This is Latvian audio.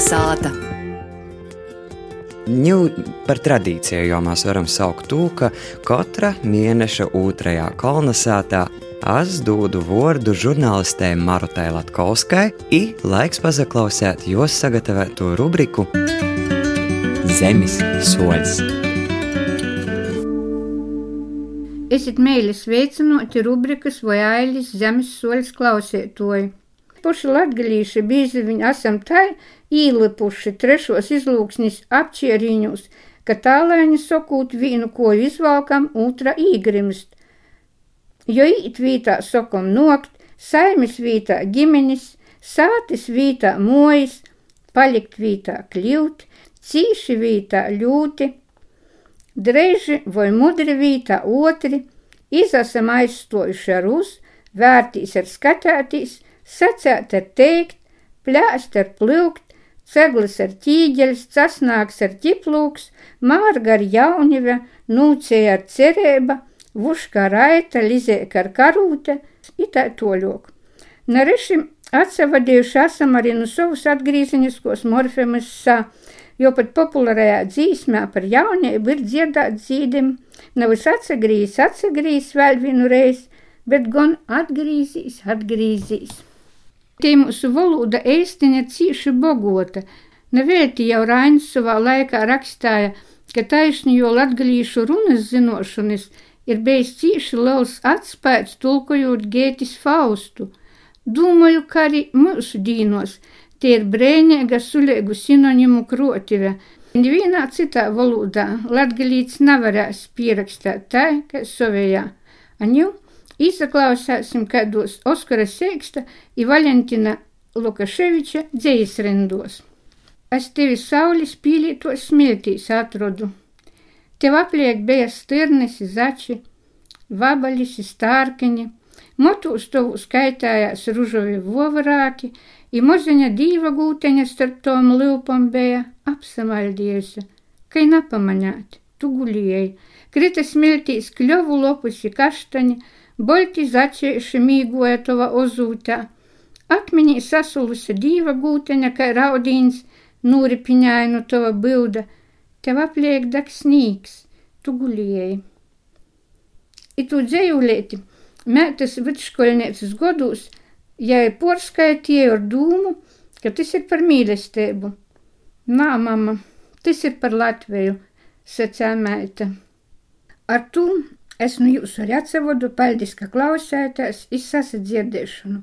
Kalnasāta. Nu, par tradīciju jau mēs varam saukt to, ka katra mēneša otrajā kolonizētā es dodu vārdu žurnālistei Marutai Latkovskai, i laiks pazaklausēt jos sagatavotu rubriku Zemes soļs. Esiet mēļi sveicinoti rubrikas ailis zemes soļs klausētoji. Puši latgalīši bīzi viņi esam tai īlipuši trešos izlūksnis apčieriņus, ka tālēņi sokūt vīnu koju izvalkam, otra īgrimst. Jo īt vītā sokom nokt, saimis vītā ģimenis, sātis vītā mojas, palikt vītā kļūt, cīši vītā ļūti, dreiži vai mudri vītā otri, izasam aizstojuši ar uz, vērtīs ar skatētīs, sacēt ar teikt, plēst ar plūkt, ceglis ar ķīģeļs, casnāks ar ķiplūks, mārga ar jaunive, nūcēja ar cerēba, vuška raita, lizēka ar karūte, itā toļok. Narešim atsavadījuši esam arī no savus atgrīzeniskos morfemus sa, jo pat populārajā dzīsmē par jaunību ir dziedāt dzīdim, nevis atsagrīs, atsagrīs vēl vienu reizi, bet gan atgrīzīs, atgrīzīs. Tī mūsu valoda eistiņa cīši bogota. Nevēlti jau Rainis savā laikā rakstāja, ka taisni jo latgalīšu runas zinošanas ir bijis cīši liels atspējas tulkojot Gētis Faustu. Domāju, ka arī mūsu dīnos tie ir brēņēga sulēgu sinonimu krotive. Nevienā citā valodā latgalīts nevarēs pierakstāt tā, kā savējā. Aņu, Izklausāsim kādos Oskara Sēksta un Valentina Lukaševiča dzējas rindos. Es tevi saules pīlītos smiltīs atrodu. Tev apliek bija stirnis, zači, vabalis, stārkiņi, motūs tavu skaitājās ružovi vovarāki, i moziņa dīva gūteņa starp tom lūpam bija apsamaldījusi, kai napamanāt, tu guļēji, krita smiltīs kļovu lopusi kaštaņi, Boļti začēši mīgoja tova ozūtā. Akmenī sasulusi dīva gūteņa, kā raudīns, nūripiņāja no tova bilda. Tev apliek dak snīgs, tu gulieji. I tu dzējulēti, mētas vidškolnieces godūs, ja ir porskaitīja ar dūmu, ka tas ir par mīlestību. Nā, mama, tas ir par Latviju, sacīja mēta. Ar tu Es nu jūs arī atsavodu, paldies, ka klausētājs, izsasa dzirdēšanu.